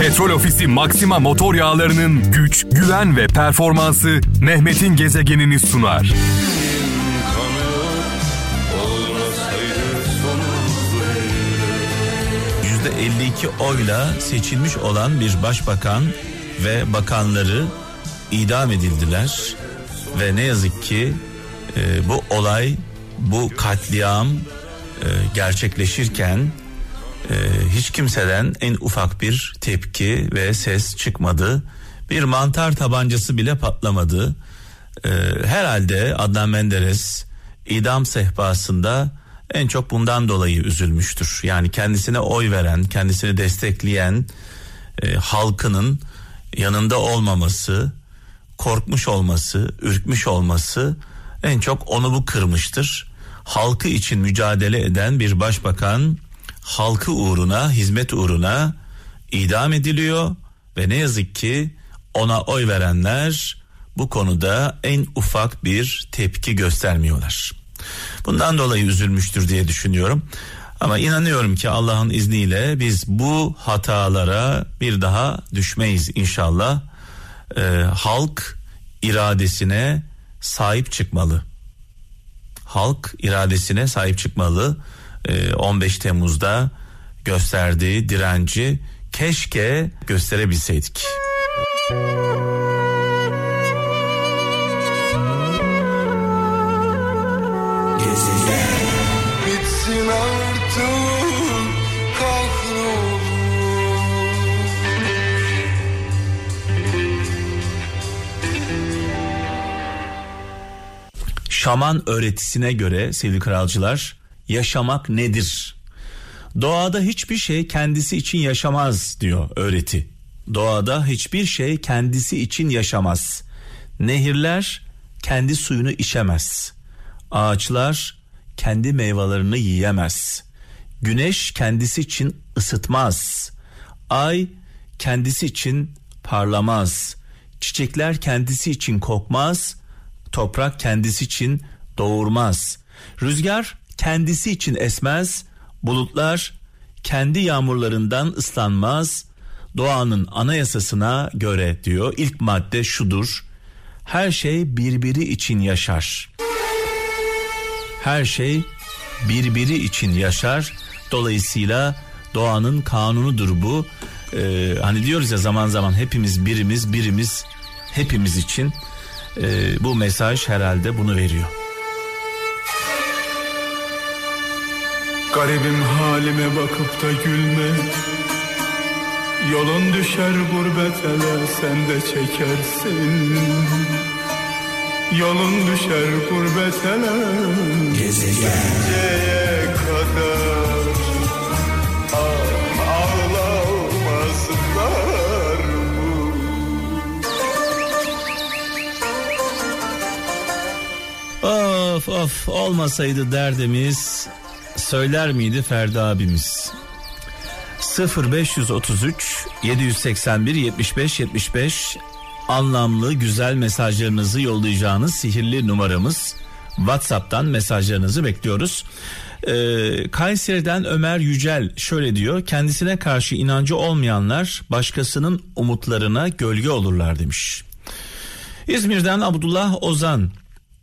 Petrol Ofisi Maxima motor yağlarının güç, güven ve performansı Mehmet'in gezegenini sunar. %52 oyla seçilmiş olan bir başbakan ve bakanları idam edildiler ve ne yazık ki e, bu olay bu katliam e, gerçekleşirken e, hiç kimseden en ufak bir tepki ve ses çıkmadı. Bir mantar tabancası bile patlamadı. E, herhalde Adnan Menderes idam sehpasında en çok bundan dolayı üzülmüştür. Yani kendisine oy veren, kendisini destekleyen e, halkının yanında olmaması, korkmuş olması, ürkmüş olması en çok onu bu kırmıştır. Halkı için mücadele eden bir başbakan halkı uğruna, hizmet uğruna idam ediliyor ve ne yazık ki ona oy verenler bu konuda en ufak bir tepki göstermiyorlar. Bundan dolayı üzülmüştür diye düşünüyorum. Ama inanıyorum ki Allah'ın izniyle biz bu hatalara bir daha düşmeyiz inşallah. Ee, halk iradesine sahip çıkmalı. Halk iradesine sahip çıkmalı. Ee, 15 Temmuz'da gösterdiği direnci keşke gösterebilseydik. Bitsin artık kahrolur Şaman öğretisine göre sevgili kralcılar yaşamak nedir? Doğada hiçbir şey kendisi için yaşamaz diyor öğreti. Doğada hiçbir şey kendisi için yaşamaz. Nehirler kendi suyunu içemez. Ağaçlar kendi meyvelerini yiyemez. Güneş kendisi için ısıtmaz. Ay kendisi için parlamaz. Çiçekler kendisi için kokmaz. Toprak kendisi için doğurmaz. Rüzgar kendisi için esmez. Bulutlar kendi yağmurlarından ıslanmaz. Doğanın anayasasına göre diyor ilk madde şudur. Her şey birbiri için yaşar. Her şey birbiri için yaşar. Dolayısıyla doğanın kanunudur bu. Ee, hani diyoruz ya zaman zaman hepimiz birimiz birimiz hepimiz için Ee, bu mesaj herhalde bunu veriyor. Garibim halime bakıp da gülme. Yolun düşer gurbet ele sen de çekersin. Yolun düşer gurbet ele. Geceye kadar ah, Ağlamazlar mı? Of of olmasaydı derdimiz söyler miydi Ferdi abimiz? 0533 781 75 75 anlamlı güzel mesajlarınızı yollayacağınız sihirli numaramız. WhatsApp'tan mesajlarınızı bekliyoruz. Ee, Kayseri'den Ömer Yücel şöyle diyor. Kendisine karşı inancı olmayanlar başkasının umutlarına gölge olurlar demiş. İzmir'den Abdullah Ozan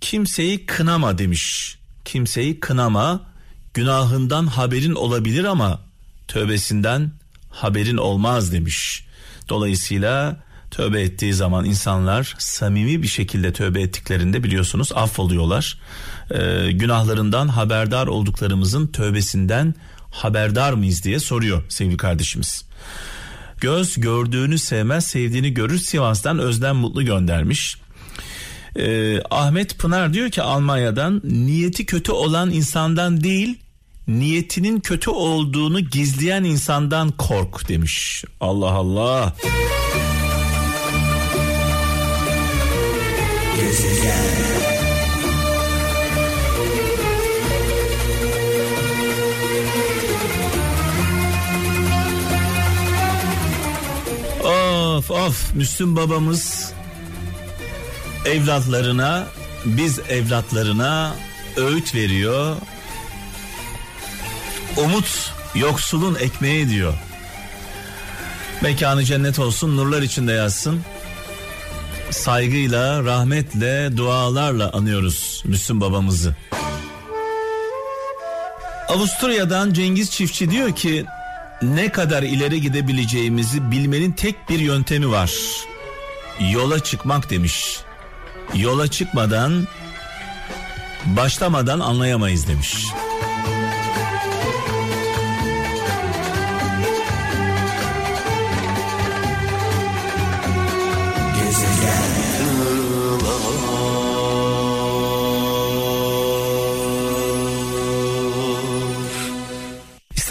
kimseyi kınama demiş. Kimseyi kınama günahından haberin olabilir ama tövbesinden haberin olmaz demiş. Dolayısıyla tövbe ettiği zaman insanlar samimi bir şekilde tövbe ettiklerinde biliyorsunuz affoluyorlar. Ee, günahlarından haberdar olduklarımızın tövbesinden haberdar mıyız diye soruyor sevgili kardeşimiz. Göz gördüğünü sevmez sevdiğini görür Sivas'tan Özlem Mutlu göndermiş. Ee, Ahmet Pınar diyor ki Almanya'dan niyeti kötü olan insandan değil niyetinin kötü olduğunu gizleyen insandan kork demiş. Allah Allah. Of of Müslüm babamız evlatlarına biz evlatlarına öğüt veriyor. Umut yoksulun ekmeği diyor. Mekanı cennet olsun, nurlar içinde yazsın. Saygıyla, rahmetle, dualarla anıyoruz Müslüm babamızı. Avusturya'dan Cengiz Çiftçi diyor ki ne kadar ileri gidebileceğimizi bilmenin tek bir yöntemi var. Yola çıkmak demiş. Yola çıkmadan başlamadan anlayamayız demiş.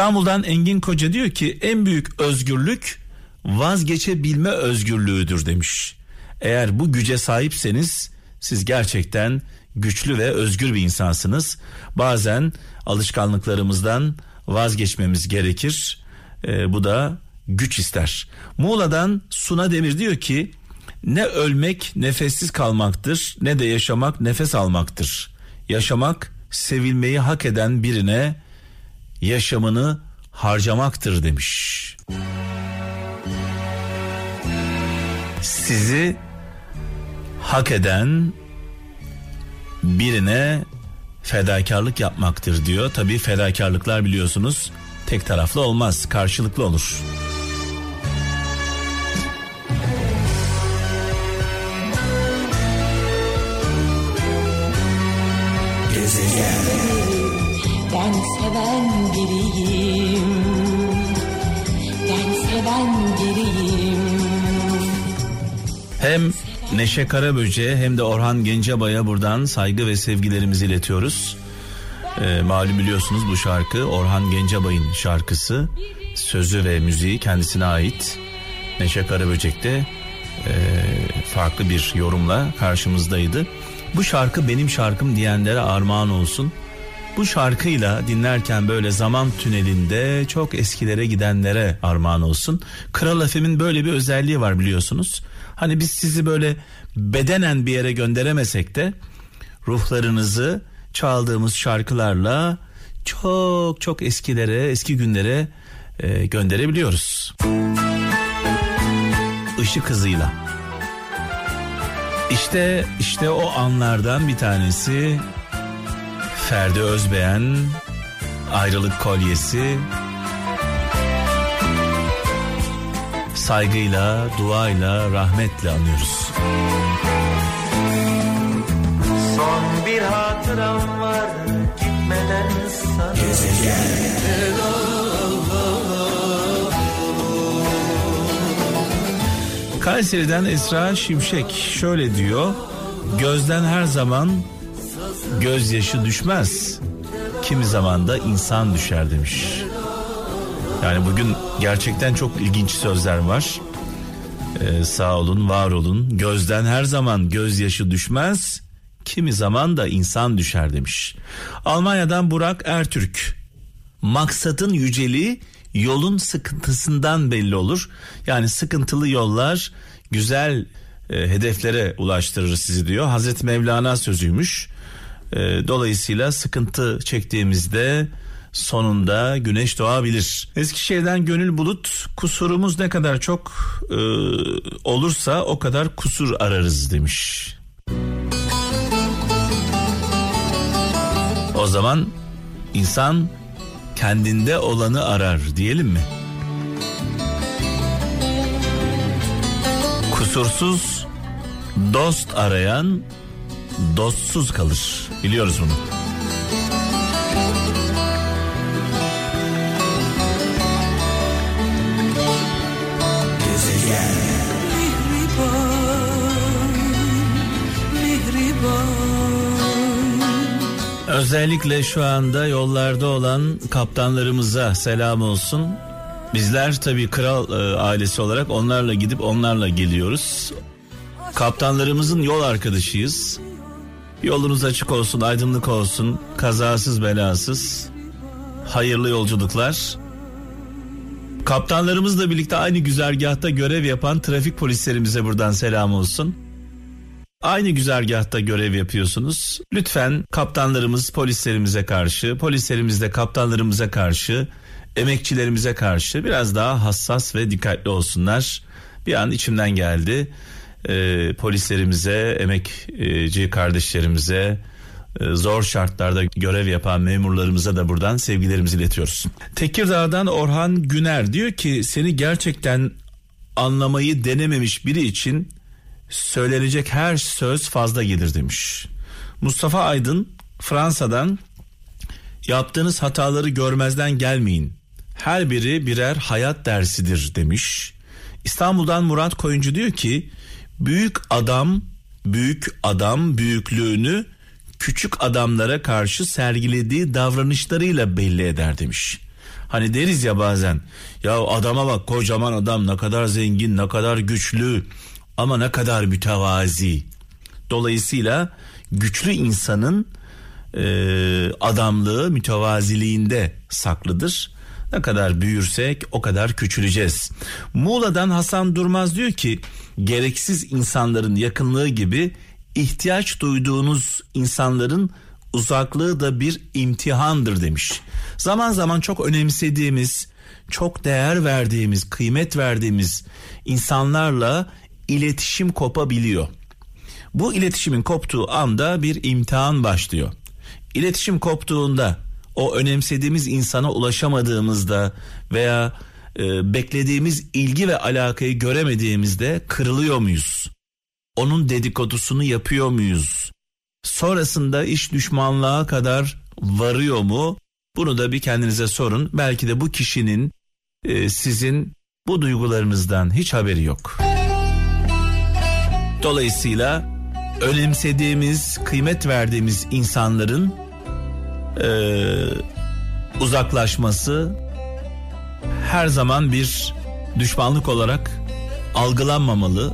İstanbul'dan Engin Koca diyor ki en büyük özgürlük vazgeçebilme özgürlüğüdür demiş. Eğer bu güce sahipseniz siz gerçekten güçlü ve özgür bir insansınız. Bazen alışkanlıklarımızdan vazgeçmemiz gerekir. Ee, bu da güç ister. Muğla'dan Suna Demir diyor ki ne ölmek nefessiz kalmaktır ne de yaşamak nefes almaktır. Yaşamak sevilmeyi hak eden birine yaşamını harcamaktır demiş. Sizi hak eden birine fedakarlık yapmaktır diyor. Tabii fedakarlıklar biliyorsunuz tek taraflı olmaz, karşılıklı olur. Ben seven biriyim. Ben seven biriyim. Hem Neşe Karaböce hem de Orhan Gencebay'a buradan saygı ve sevgilerimizi iletiyoruz. Ee, malum biliyorsunuz bu şarkı Orhan Gencebay'ın şarkısı. Sözü ve müziği kendisine ait. Neşe Karaböcek de e, farklı bir yorumla karşımızdaydı. Bu şarkı benim şarkım diyenlere armağan olsun. Bu şarkıyla dinlerken böyle zaman tünelinde çok eskilere gidenlere armağan olsun. Kral FM'in böyle bir özelliği var biliyorsunuz. Hani biz sizi böyle bedenen bir yere gönderemesek de ruhlarınızı çaldığımız şarkılarla çok çok eskilere, eski günlere e, gönderebiliyoruz. Işık hızıyla. İşte işte o anlardan bir tanesi Ferdi Özbeğen ayrılık kolyesi saygıyla, duayla, rahmetle anıyoruz. Son bir hatıram var gitmeden sana. Gezegen. Kayseri'den Esra Şimşek şöyle diyor. Gözden her zaman gözyaşı düşmez. Kimi zaman da insan düşer demiş. Yani bugün gerçekten çok ilginç sözler var. Ee, sağ olun, var olun. Gözden her zaman gözyaşı düşmez. Kimi zaman da insan düşer demiş. Almanya'dan Burak Ertürk. Maksatın yüceliği yolun sıkıntısından belli olur. Yani sıkıntılı yollar güzel e, hedeflere ulaştırır sizi diyor. Hazreti Mevlana sözüymüş. E, dolayısıyla sıkıntı çektiğimizde sonunda güneş doğabilir. Eskişehir'den Gönül Bulut kusurumuz ne kadar çok e, olursa o kadar kusur ararız demiş. O zaman insan kendinde olanı arar diyelim mi? Kusursuz dost arayan dostsuz kalır. Biliyoruz bunu. Özellikle şu anda yollarda olan kaptanlarımıza selam olsun. Bizler tabii kral e, ailesi olarak onlarla gidip onlarla geliyoruz. Kaptanlarımızın yol arkadaşıyız. Yolunuz açık olsun, aydınlık olsun, kazasız belasız. Hayırlı yolculuklar. Kaptanlarımızla birlikte aynı güzergahta görev yapan trafik polislerimize buradan selam olsun. Aynı güzergahta görev yapıyorsunuz. Lütfen kaptanlarımız polislerimize karşı, polislerimiz de kaptanlarımıza karşı emekçilerimize karşı biraz daha hassas ve dikkatli olsunlar. Bir an içimden geldi. Ee, polislerimize, emekçi kardeşlerimize, e, zor şartlarda görev yapan memurlarımıza da buradan sevgilerimizi iletiyoruz. Tekirdağ'dan Orhan Güner diyor ki seni gerçekten anlamayı denememiş biri için söylenecek her söz fazla gelir demiş. Mustafa Aydın Fransa'dan yaptığınız hataları görmezden gelmeyin. Her biri birer hayat dersidir demiş. İstanbul'dan Murat Koyuncu diyor ki büyük adam büyük adam büyüklüğünü küçük adamlara karşı sergilediği davranışlarıyla belli eder demiş. Hani deriz ya bazen ya adama bak kocaman adam ne kadar zengin ne kadar güçlü ama ne kadar mütevazi. Dolayısıyla güçlü insanın e, adamlığı mütevaziliğinde saklıdır. Ne kadar büyürsek o kadar küçüleceğiz. Muğla'dan Hasan Durmaz diyor ki gereksiz insanların yakınlığı gibi ihtiyaç duyduğunuz insanların uzaklığı da bir imtihandır demiş. Zaman zaman çok önemsediğimiz, çok değer verdiğimiz, kıymet verdiğimiz insanlarla iletişim kopabiliyor. Bu iletişimin koptuğu anda bir imtihan başlıyor. İletişim koptuğunda o önemsediğimiz insana ulaşamadığımızda veya e, beklediğimiz ilgi ve alakayı göremediğimizde kırılıyor muyuz? Onun dedikodusunu yapıyor muyuz? Sonrasında iş düşmanlığa kadar varıyor mu? Bunu da bir kendinize sorun. Belki de bu kişinin e, sizin bu duygularınızdan hiç haberi yok. Dolayısıyla önemsediğimiz, kıymet verdiğimiz insanların e, uzaklaşması her zaman bir düşmanlık olarak algılanmamalı.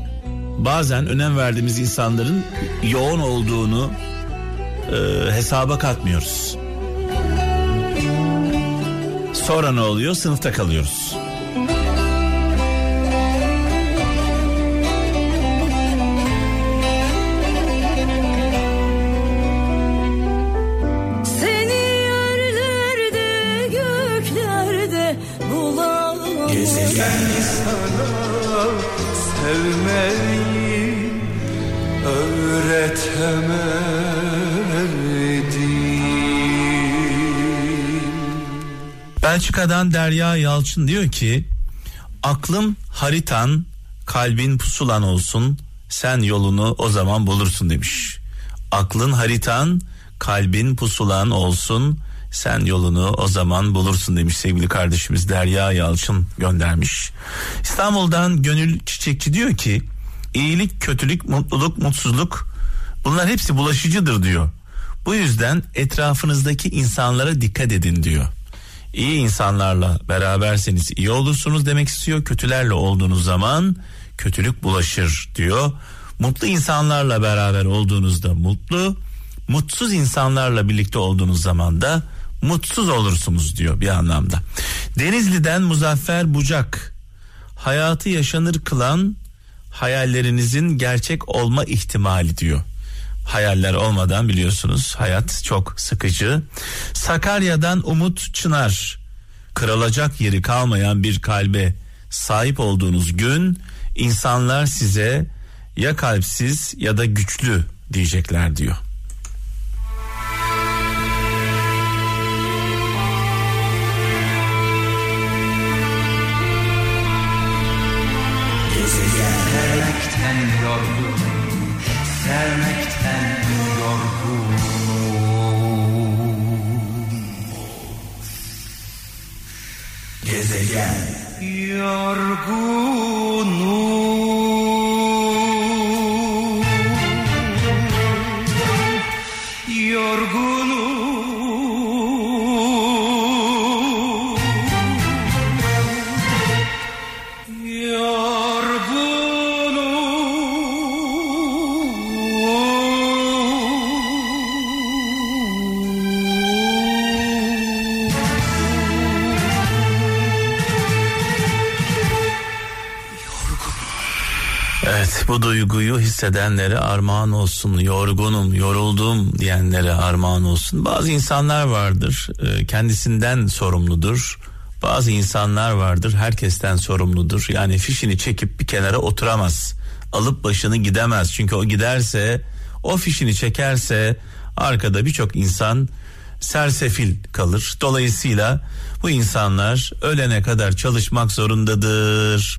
Bazen önem verdiğimiz insanların yoğun olduğunu e, hesaba katmıyoruz. Sonra ne oluyor? Sınıfta kalıyoruz. Gezegen sana sevmeyi öğretemedim. Belçika'dan Derya Yalçın diyor ki aklım haritan kalbin pusulan olsun sen yolunu o zaman bulursun demiş. Aklın haritan kalbin pusulan olsun sen yolunu o zaman bulursun demiş sevgili kardeşimiz Derya Yalçın göndermiş. İstanbul'dan Gönül Çiçekçi diyor ki iyilik, kötülük, mutluluk, mutsuzluk bunlar hepsi bulaşıcıdır diyor. Bu yüzden etrafınızdaki insanlara dikkat edin diyor. İyi insanlarla beraberseniz iyi olursunuz demek istiyor. Kötülerle olduğunuz zaman kötülük bulaşır diyor. Mutlu insanlarla beraber olduğunuzda mutlu, mutsuz insanlarla birlikte olduğunuz zaman da mutsuz olursunuz diyor bir anlamda. Denizli'den Muzaffer Bucak hayatı yaşanır kılan hayallerinizin gerçek olma ihtimali diyor. Hayaller olmadan biliyorsunuz hayat çok sıkıcı. Sakarya'dan Umut Çınar kırılacak yeri kalmayan bir kalbe sahip olduğunuz gün insanlar size ya kalpsiz ya da güçlü diyecekler diyor. Bu duyguyu hissedenlere armağan olsun. Yorgunum, yoruldum diyenlere armağan olsun. Bazı insanlar vardır e, kendisinden sorumludur. bazı insanlar vardır herkesten sorumludur. Yani fişini çekip bir kenara oturamaz. Alıp başını gidemez. Çünkü o giderse o fişini çekerse arkada birçok insan sersefil kalır. Dolayısıyla bu insanlar ölene kadar çalışmak zorundadır.